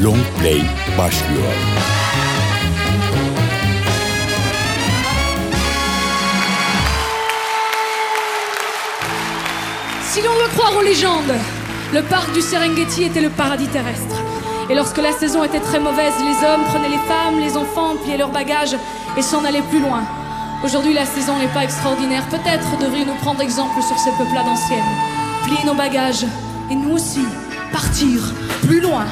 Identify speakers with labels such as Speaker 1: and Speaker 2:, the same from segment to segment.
Speaker 1: Long Play başlıyor.
Speaker 2: Si l'on veut croire aux légendes, le parc du Serengeti était le paradis terrestre. Et lorsque la saison était très mauvaise, les hommes prenaient les femmes, les enfants, pliaient leurs bagages et s'en allaient plus loin. Aujourd'hui, la saison n'est pas extraordinaire. Peut-être devrions-nous prendre exemple sur ces peuplades anciennes. Plier nos bagages et nous aussi partir plus loin.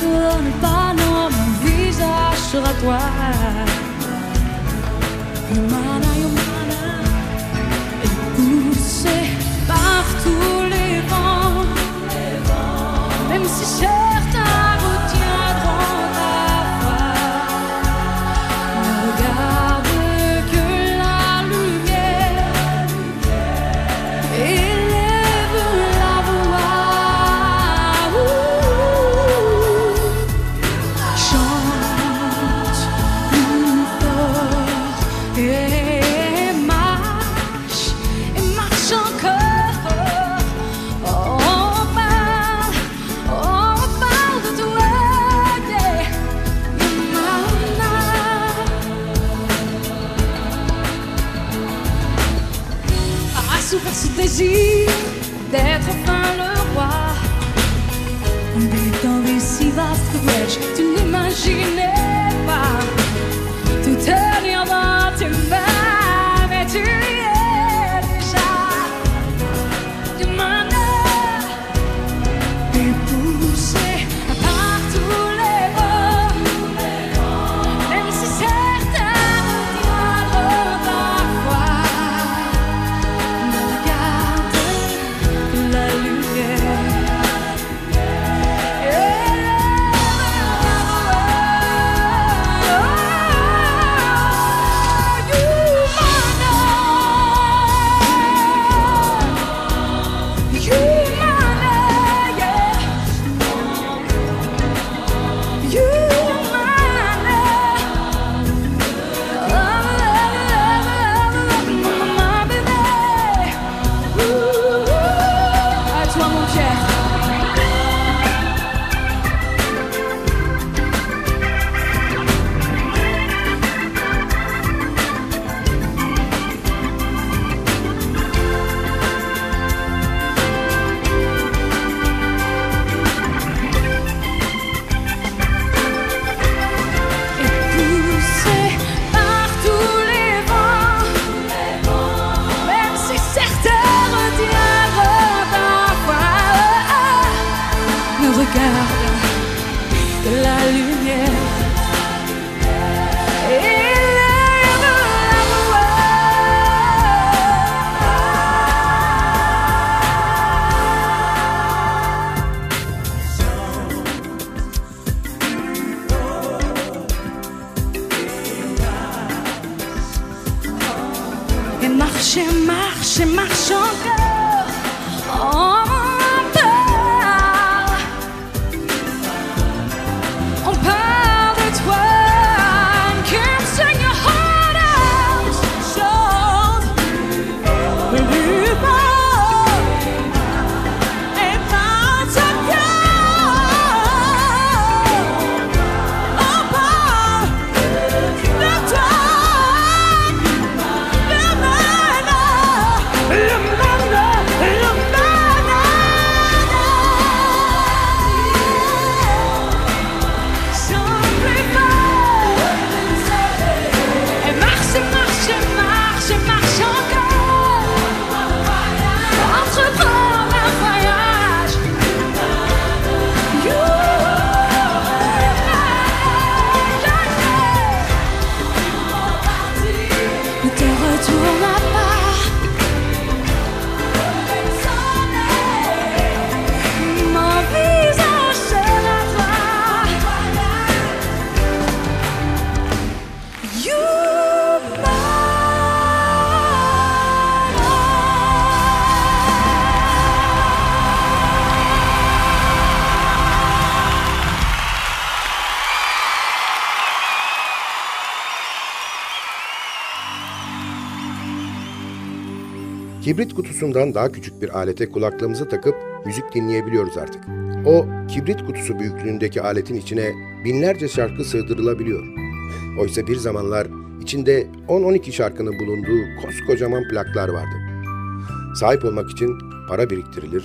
Speaker 2: tourne pas, non, visage sera toi. marche, marche, marche encore.
Speaker 3: Kibrit kutusundan daha küçük bir alete kulaklığımızı takıp müzik dinleyebiliyoruz artık. O kibrit kutusu büyüklüğündeki aletin içine binlerce şarkı sığdırılabiliyor. Oysa bir zamanlar içinde 10-12 şarkının bulunduğu koskocaman plaklar vardı. Sahip olmak için para biriktirilir,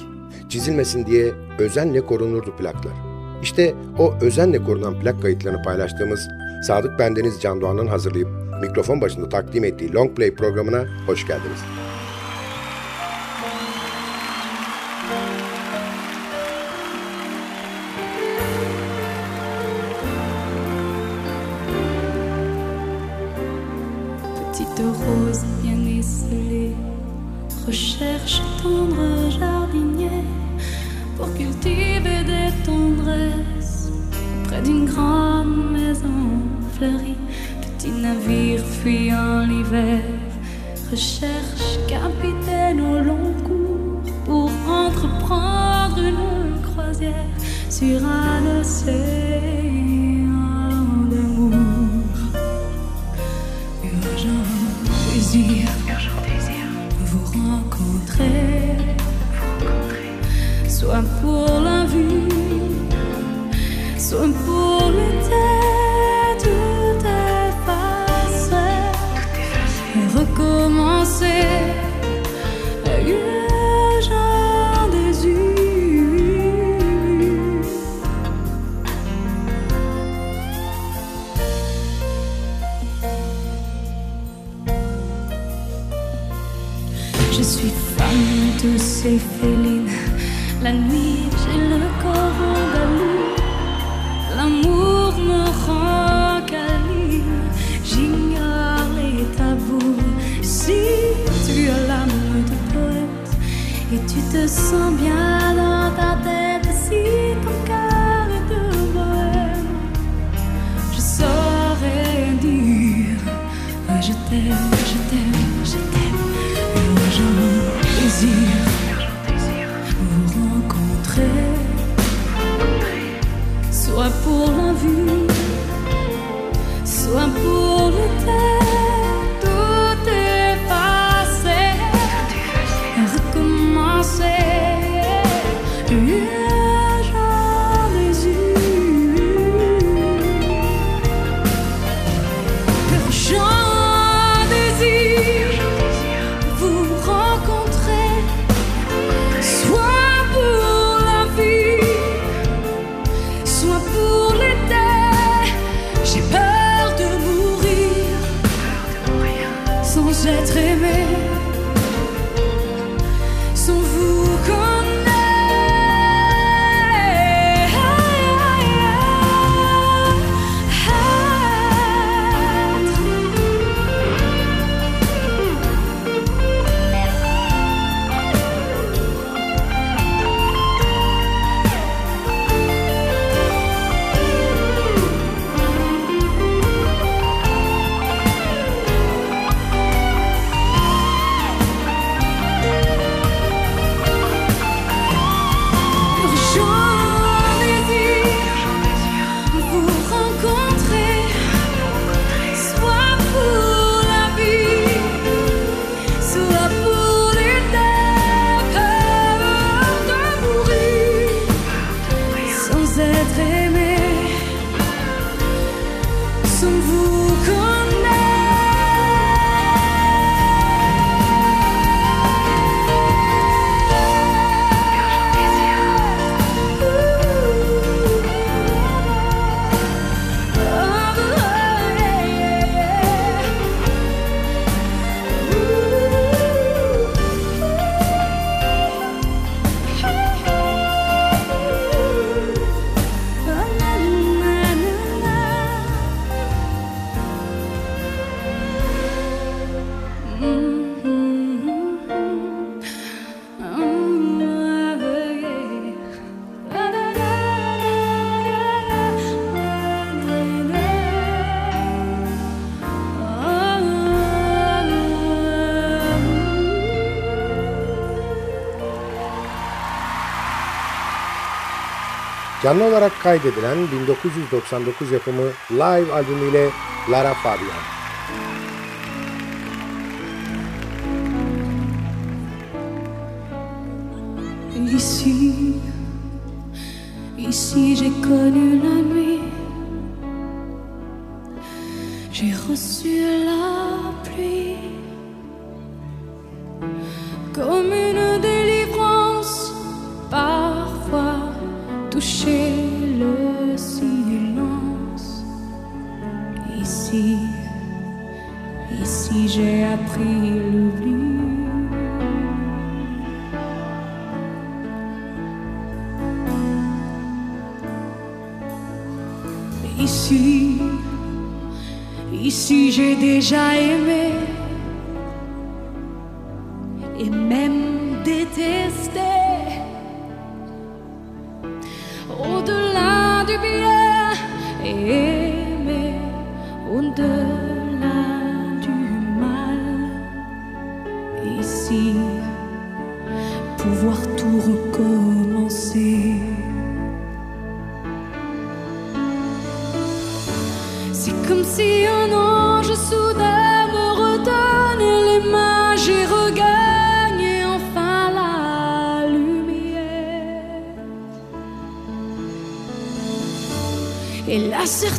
Speaker 3: çizilmesin diye özenle korunurdu plaklar. İşte o özenle korunan plak kayıtlarını paylaştığımız Sadık Bendeniz Can Doğan'ın hazırlayıp mikrofon başında takdim ettiği Long Play programına hoş geldiniz.
Speaker 2: Recherche tendre jardinier pour cultiver des tendresses près d'une grande maison fleurie. Petit navire fuyant l'hiver, recherche capitaine au long cours pour entreprendre une croisière sur un océan 是月。
Speaker 3: Canlı olarak kaydedilen 1999 yapımı Live albümüyle Lara Fabian.
Speaker 2: Ici, ici j'ai connu j'ai appris l'oubli. Ici, ici j'ai déjà aimé.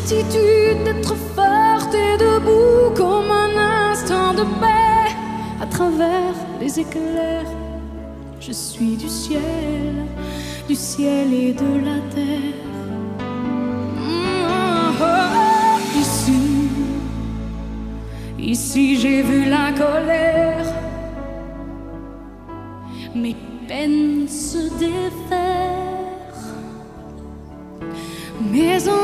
Speaker 2: certitude d'être forte et debout comme un instant de paix à travers les éclairs. Je suis du ciel, du ciel et de la terre. Mm, oh, oh. Ici, ici j'ai vu la colère. Mes peines se défaire. Mais en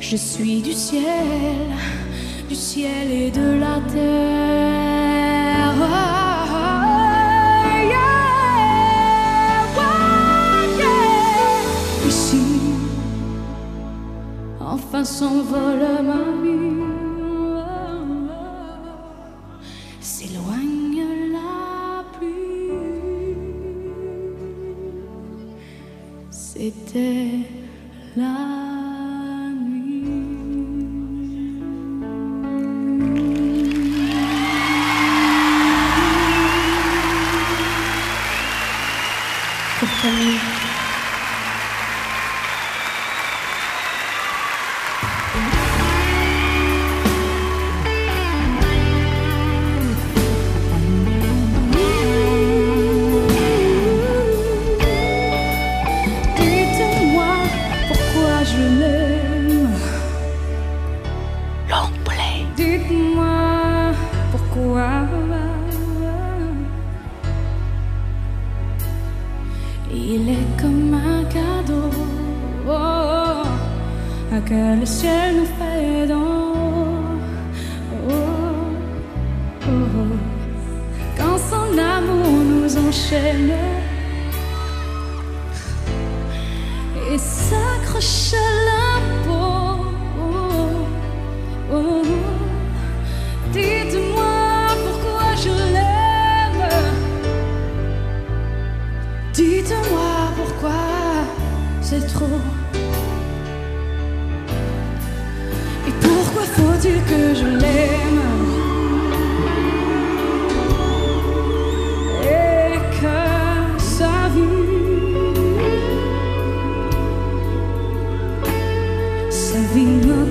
Speaker 2: je suis du ciel, du ciel et de la terre. Ici, enfin s'envole. for me.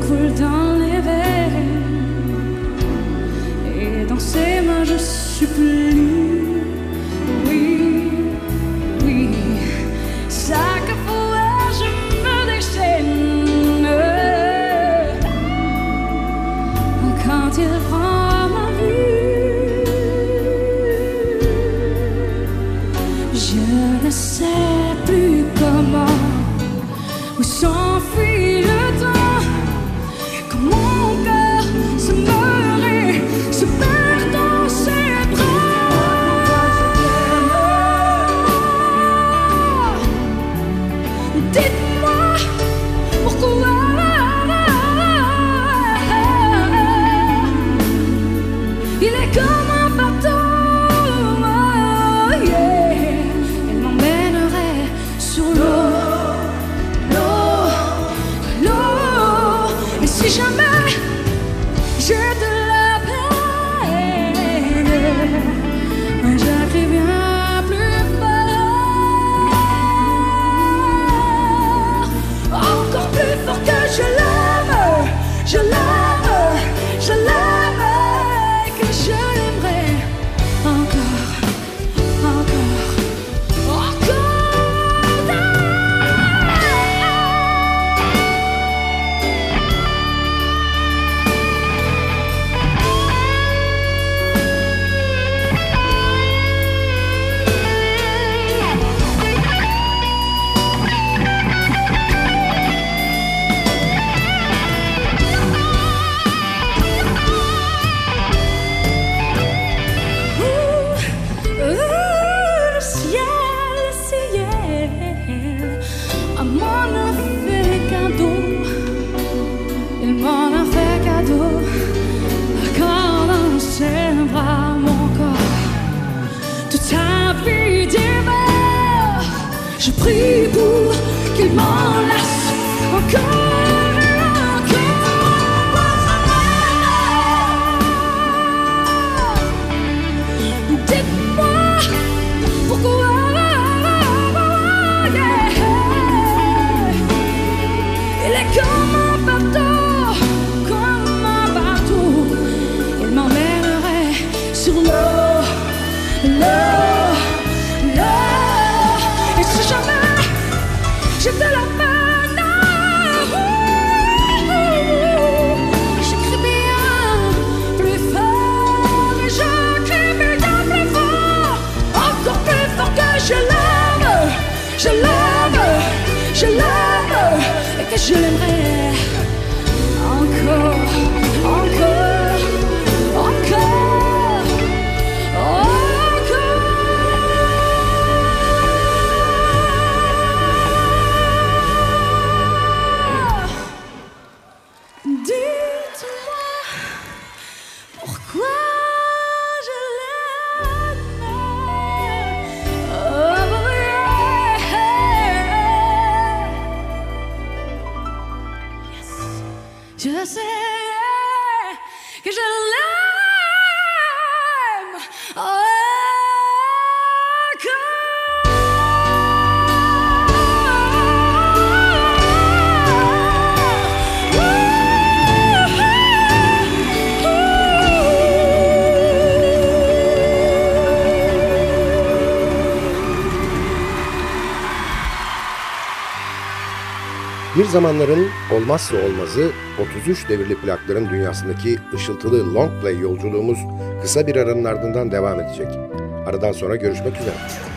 Speaker 2: coule dans les veines. Et dans ses mains, je supplie. Zamanların olmazsa olmazı 33 devirli plakların dünyasındaki ışıltılı long play yolculuğumuz kısa bir aranın ardından devam edecek. Aradan sonra görüşmek üzere.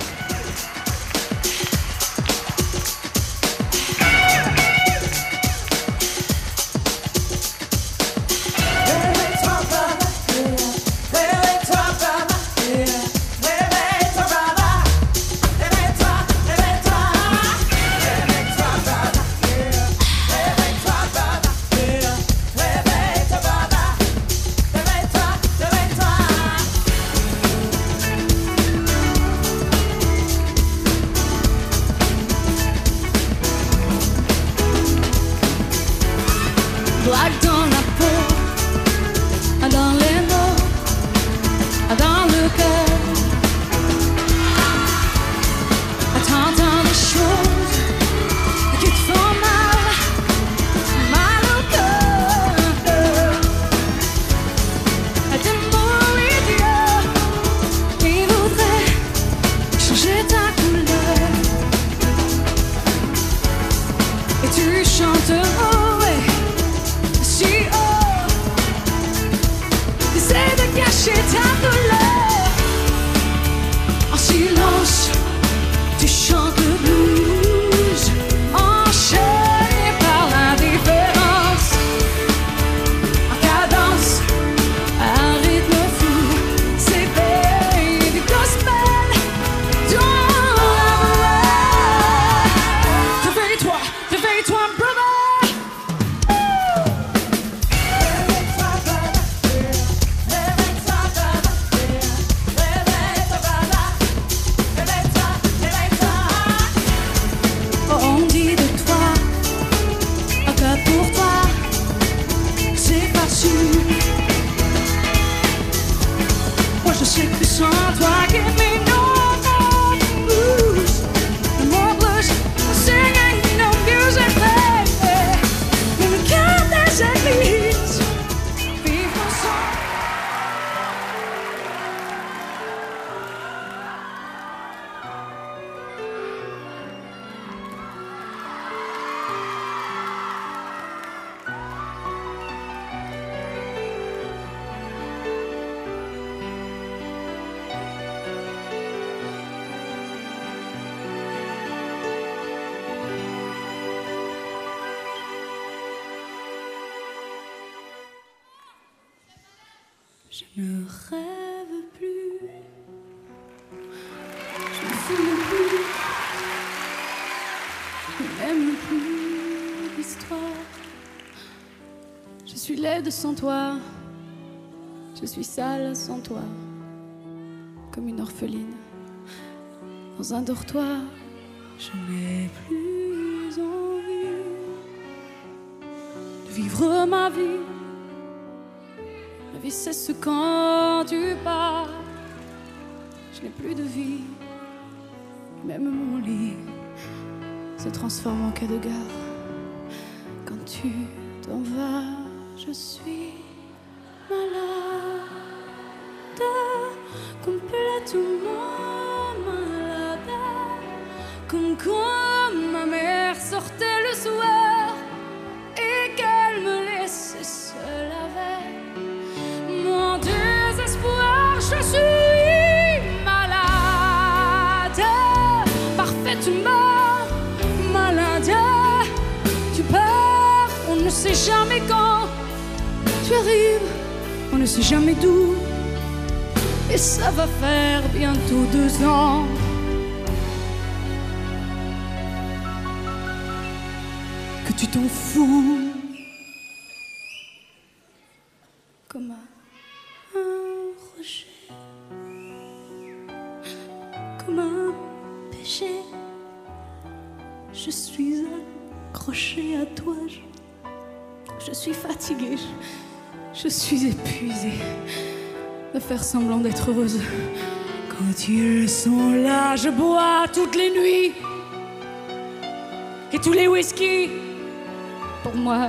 Speaker 2: Sans toi. Je suis sale sans toi. Comme une orpheline. Dans un dortoir. Je n'ai plus envie de vivre ma vie. La vie cesse quand tu pars. Je n'ai plus de vie. Même mon lit se transforme en cas de gare. Quand tu t'en vas, je suis malade. Complètement malade. Comme quand ma mère sortait le soir et qu'elle me laissait seule avec mon désespoir, je suis malade, parfaitement malade. Tu pars, on ne sait jamais quand. On ne sait jamais d'où. Et ça va faire bientôt deux ans. Que tu t'en fous. Comme un rocher, comme un péché. Je suis accrochée à toi. Je, suis fatiguée. Je suis épuisée de faire semblant d'être heureuse. Quand ils sont là, je bois toutes les nuits et tous les whisky. Pour moi,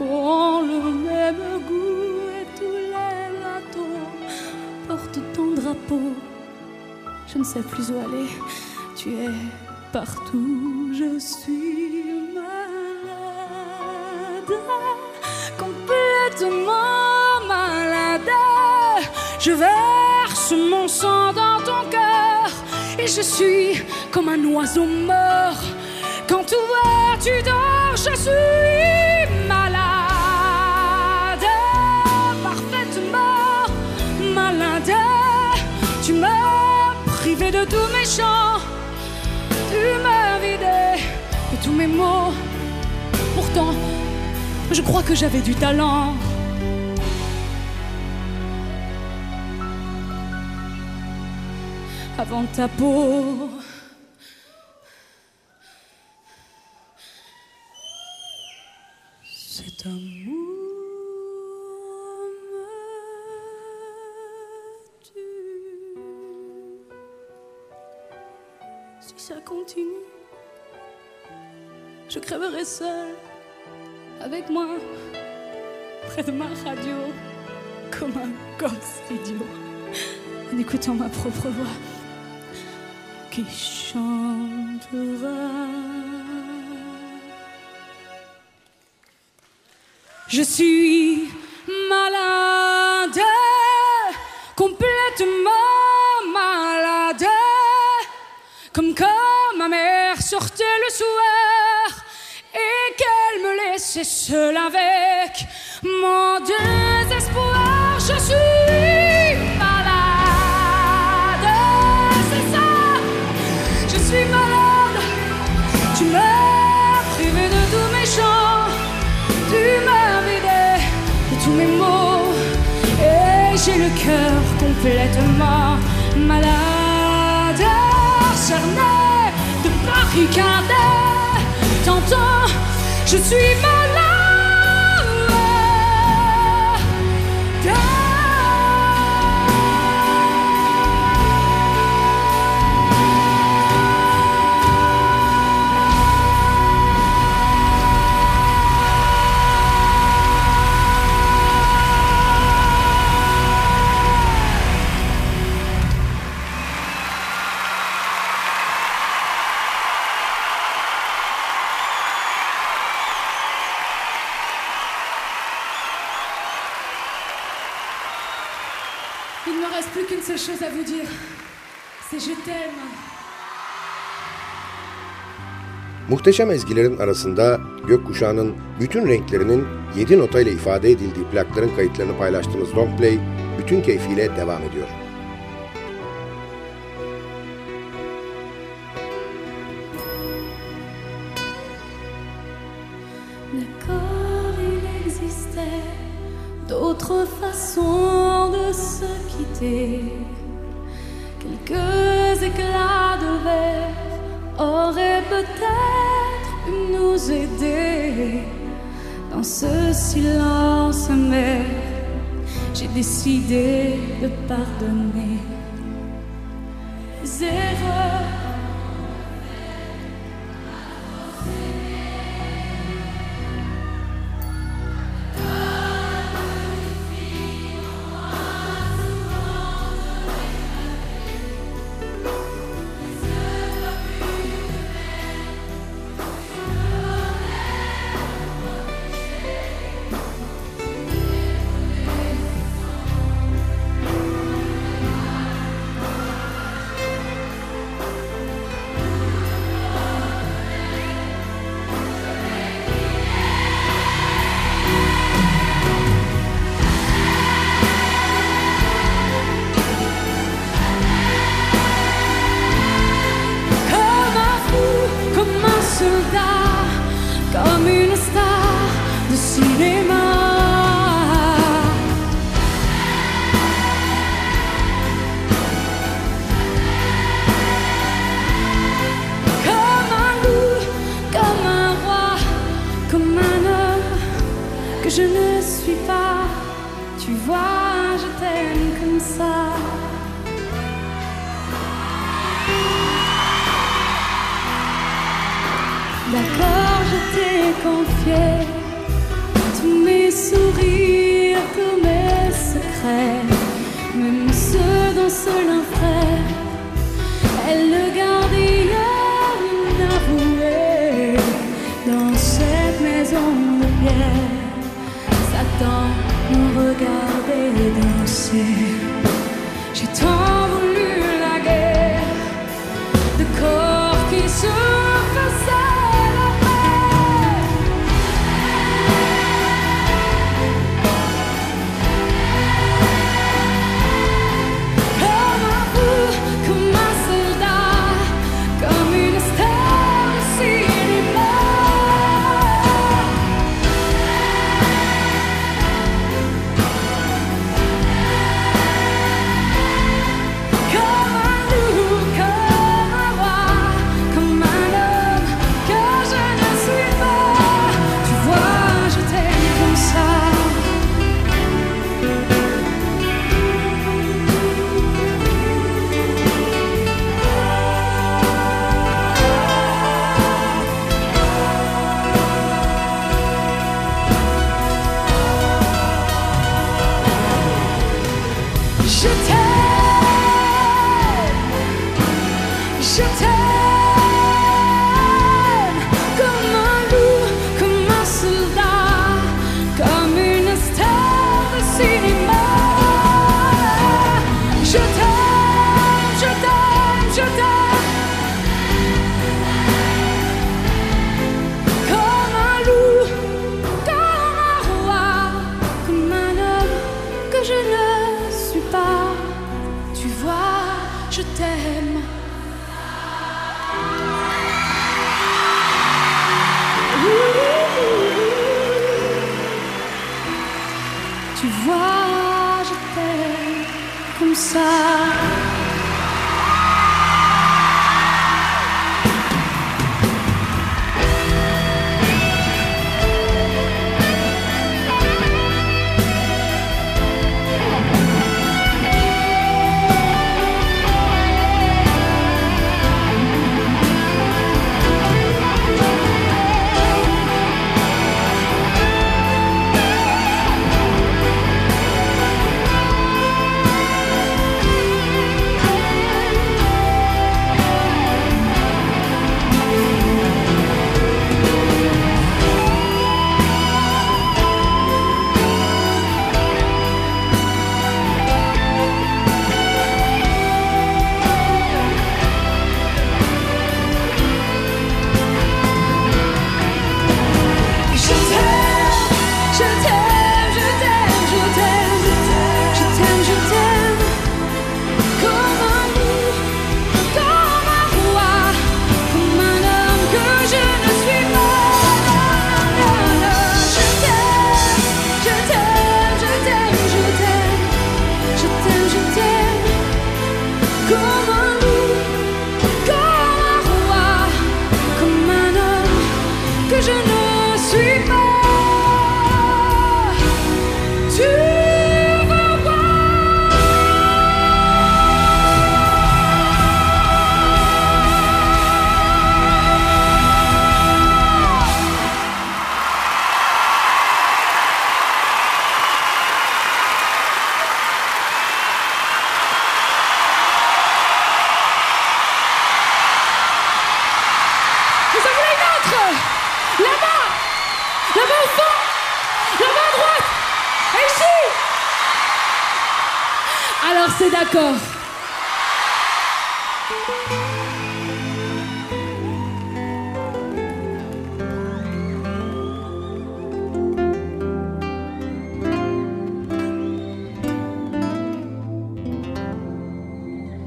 Speaker 2: ont le même goût et tous les bateaux portent ton drapeau. Je ne sais plus où aller, tu es partout, je suis malade, complètement. Je verse mon sang dans ton cœur et je suis comme un oiseau mort. Quand toi tu dors, je suis malade, parfaitement malade. Tu m'as privé de tous mes chants, tu m'as vidé de tous mes mots. Pourtant, je crois que j'avais du talent. Avant ta peau. Cet amour me tue. Si ça continue, je crèverai seule avec moi près de ma radio comme un gosse idiot en écoutant ma propre voix qui chantera. Je suis malade, complètement malade, comme quand ma mère sortait le soir et qu'elle me laissait seule avec mon désespoir. Complètement malade, cerné de barricades. T'entends, je suis malade.
Speaker 4: dire, c'est je t'aime.
Speaker 3: Muhteşem ezgilerin arasında gökkuşağının bütün renklerinin 7 notayla ifade edildiği plakların kayıtlarını paylaştığımız Long Play bütün keyfiyle devam ediyor.
Speaker 2: D'autres façons de se quitter quelques éclats de verre auraient peut-être pu nous aider dans ce silence amer. J'ai décidé de pardonner les erreurs
Speaker 4: você.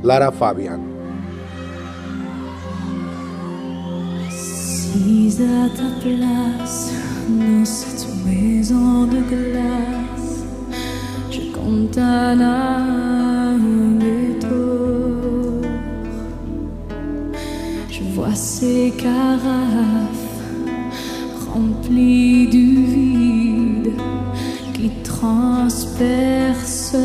Speaker 3: Lara Fabian
Speaker 2: Assise à ta place dans cette maison de glace, je compte un tour. Je vois ces carafes remplies du vide qui transperce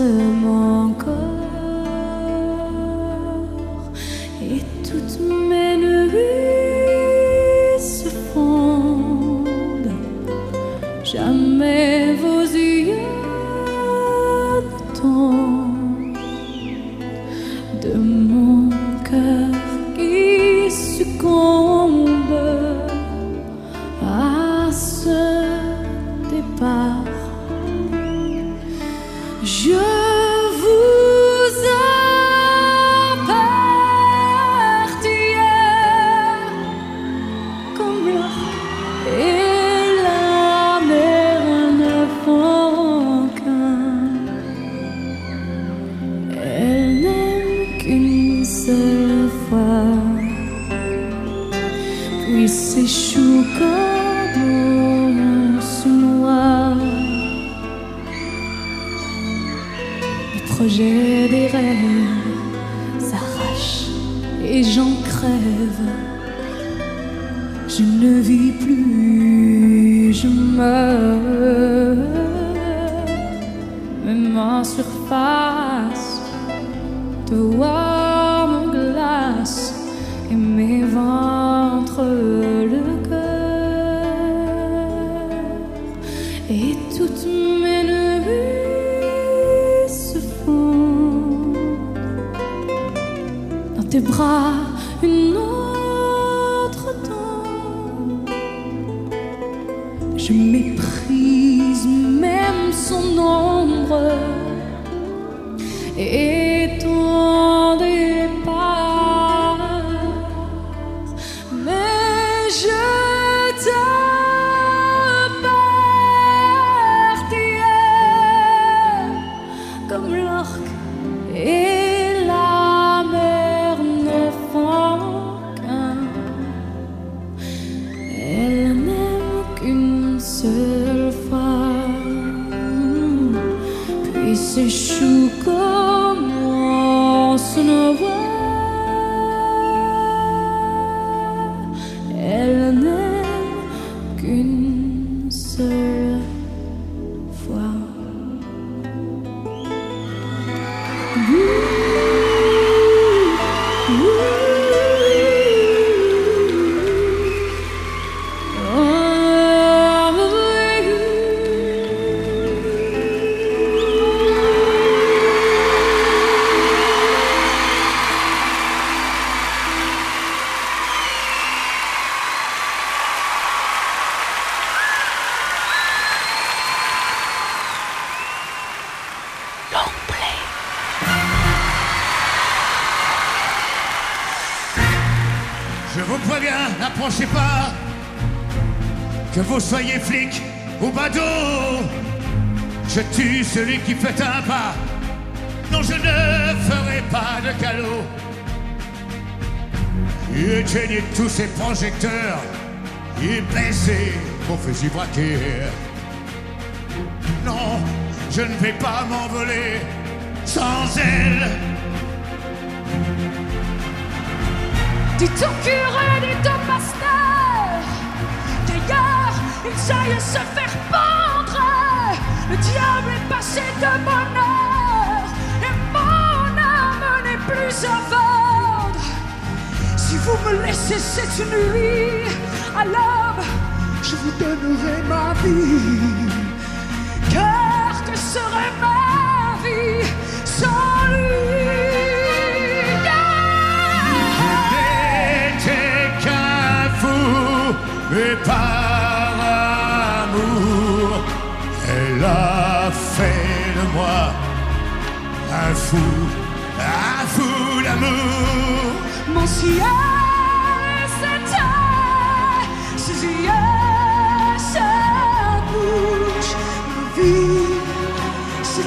Speaker 2: Je ne vis plus, je meurs. Même en surface, de voir mon glace et mes ventres Je
Speaker 5: celui qui fait un pas. Non, je ne ferai pas de calot. Éteignez tous ces projecteurs et baissez fusils braqués. Non, je ne vais pas m'envoler sans elle.
Speaker 2: Cette nuit. À l'aube, je vous donnerai ma vie. Car que serait ma vie sans lui?
Speaker 5: N'était qu'un fou, mais par amour, elle a fait de moi un fou, un fou d'amour.
Speaker 2: Mon ciel,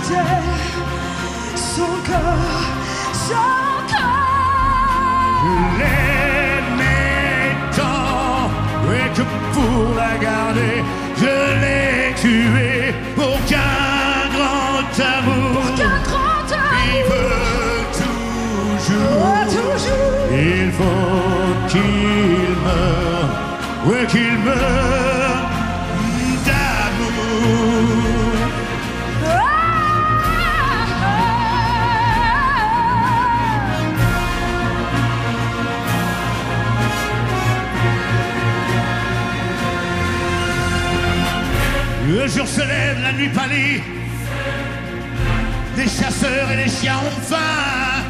Speaker 2: c'était son corps, son corps.
Speaker 5: L'aimais tant, et que pour la garder, je l'ai tué pour se lève, la nuit pâlit. Les chasseurs et les chiens ont faim.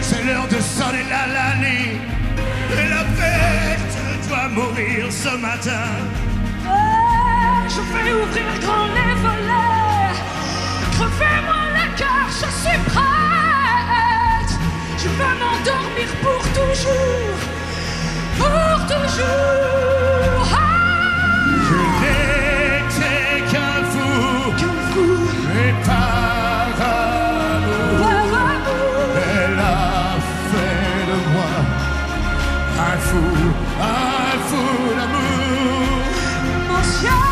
Speaker 5: C'est l'heure de sonner la l'année. Et la bête doit mourir ce matin.
Speaker 2: Ah, Je vais ouvrir grand les volets. Crevez-moi le cœur, je suis prête. Je veux m'endormir pour toujours. Pour toujours. Mon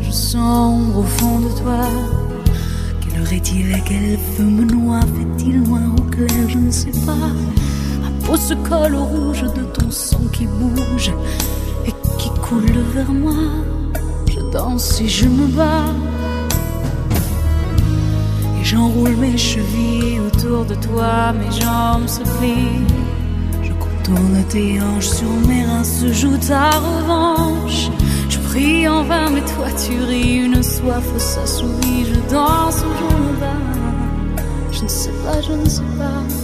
Speaker 2: je sombre au fond de toi. Quelle heure est-il et quel feu me noie? Fait-il noir ou clair? Je ne sais pas. Ma peau se colle au rouge de ton sang qui bouge et qui coule vers moi. Je danse et je me bats. Et j'enroule mes chevilles autour de toi. Mes jambes se plient. Je contourne tes hanches, sur mes reins se joue ta revanche. Prie en vain, mais toi tu ris, une soif s'assouvit. Je danse je me bats. Je ne sais pas, je ne sais pas.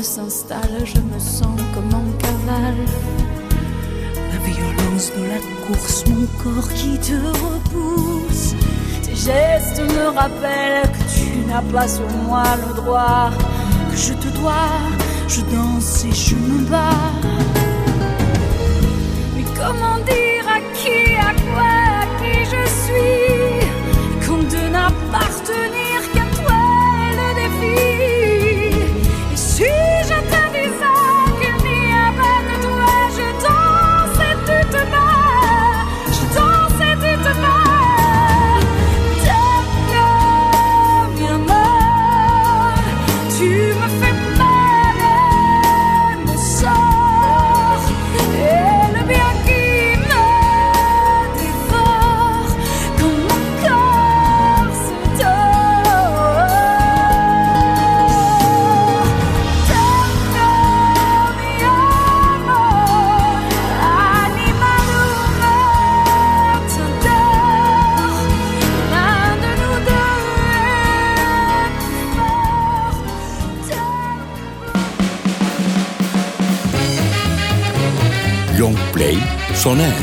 Speaker 2: S'installe, je me sens comme en cavale. La violence de la course, mon corps qui te repousse. Tes gestes me rappellent que tu n'as pas sur moi le droit. Que je te dois, je danse et je me bats. Mais comment dire à qui, à quoi, à qui je suis Comme de n'appartenir
Speaker 1: Long Play sona erdi.